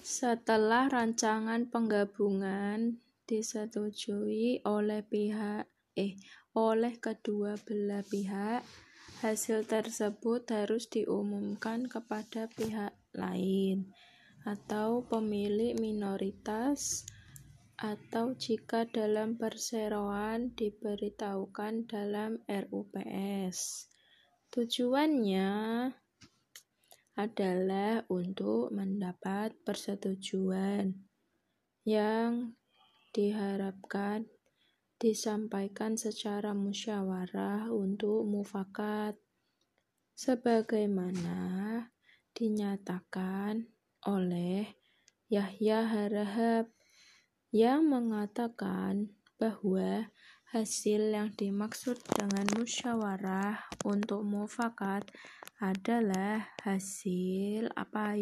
Setelah rancangan penggabungan disetujui oleh pihak eh oleh kedua belah pihak, hasil tersebut harus diumumkan kepada pihak lain atau pemilik minoritas atau jika dalam perseroan diberitahukan dalam RUPS. Tujuannya adalah untuk mendapat persetujuan yang diharapkan disampaikan secara musyawarah untuk mufakat, sebagaimana dinyatakan oleh Yahya Harahap yang mengatakan bahwa hasil yang dimaksud dengan musyawarah untuk mufakat adalah hasil apa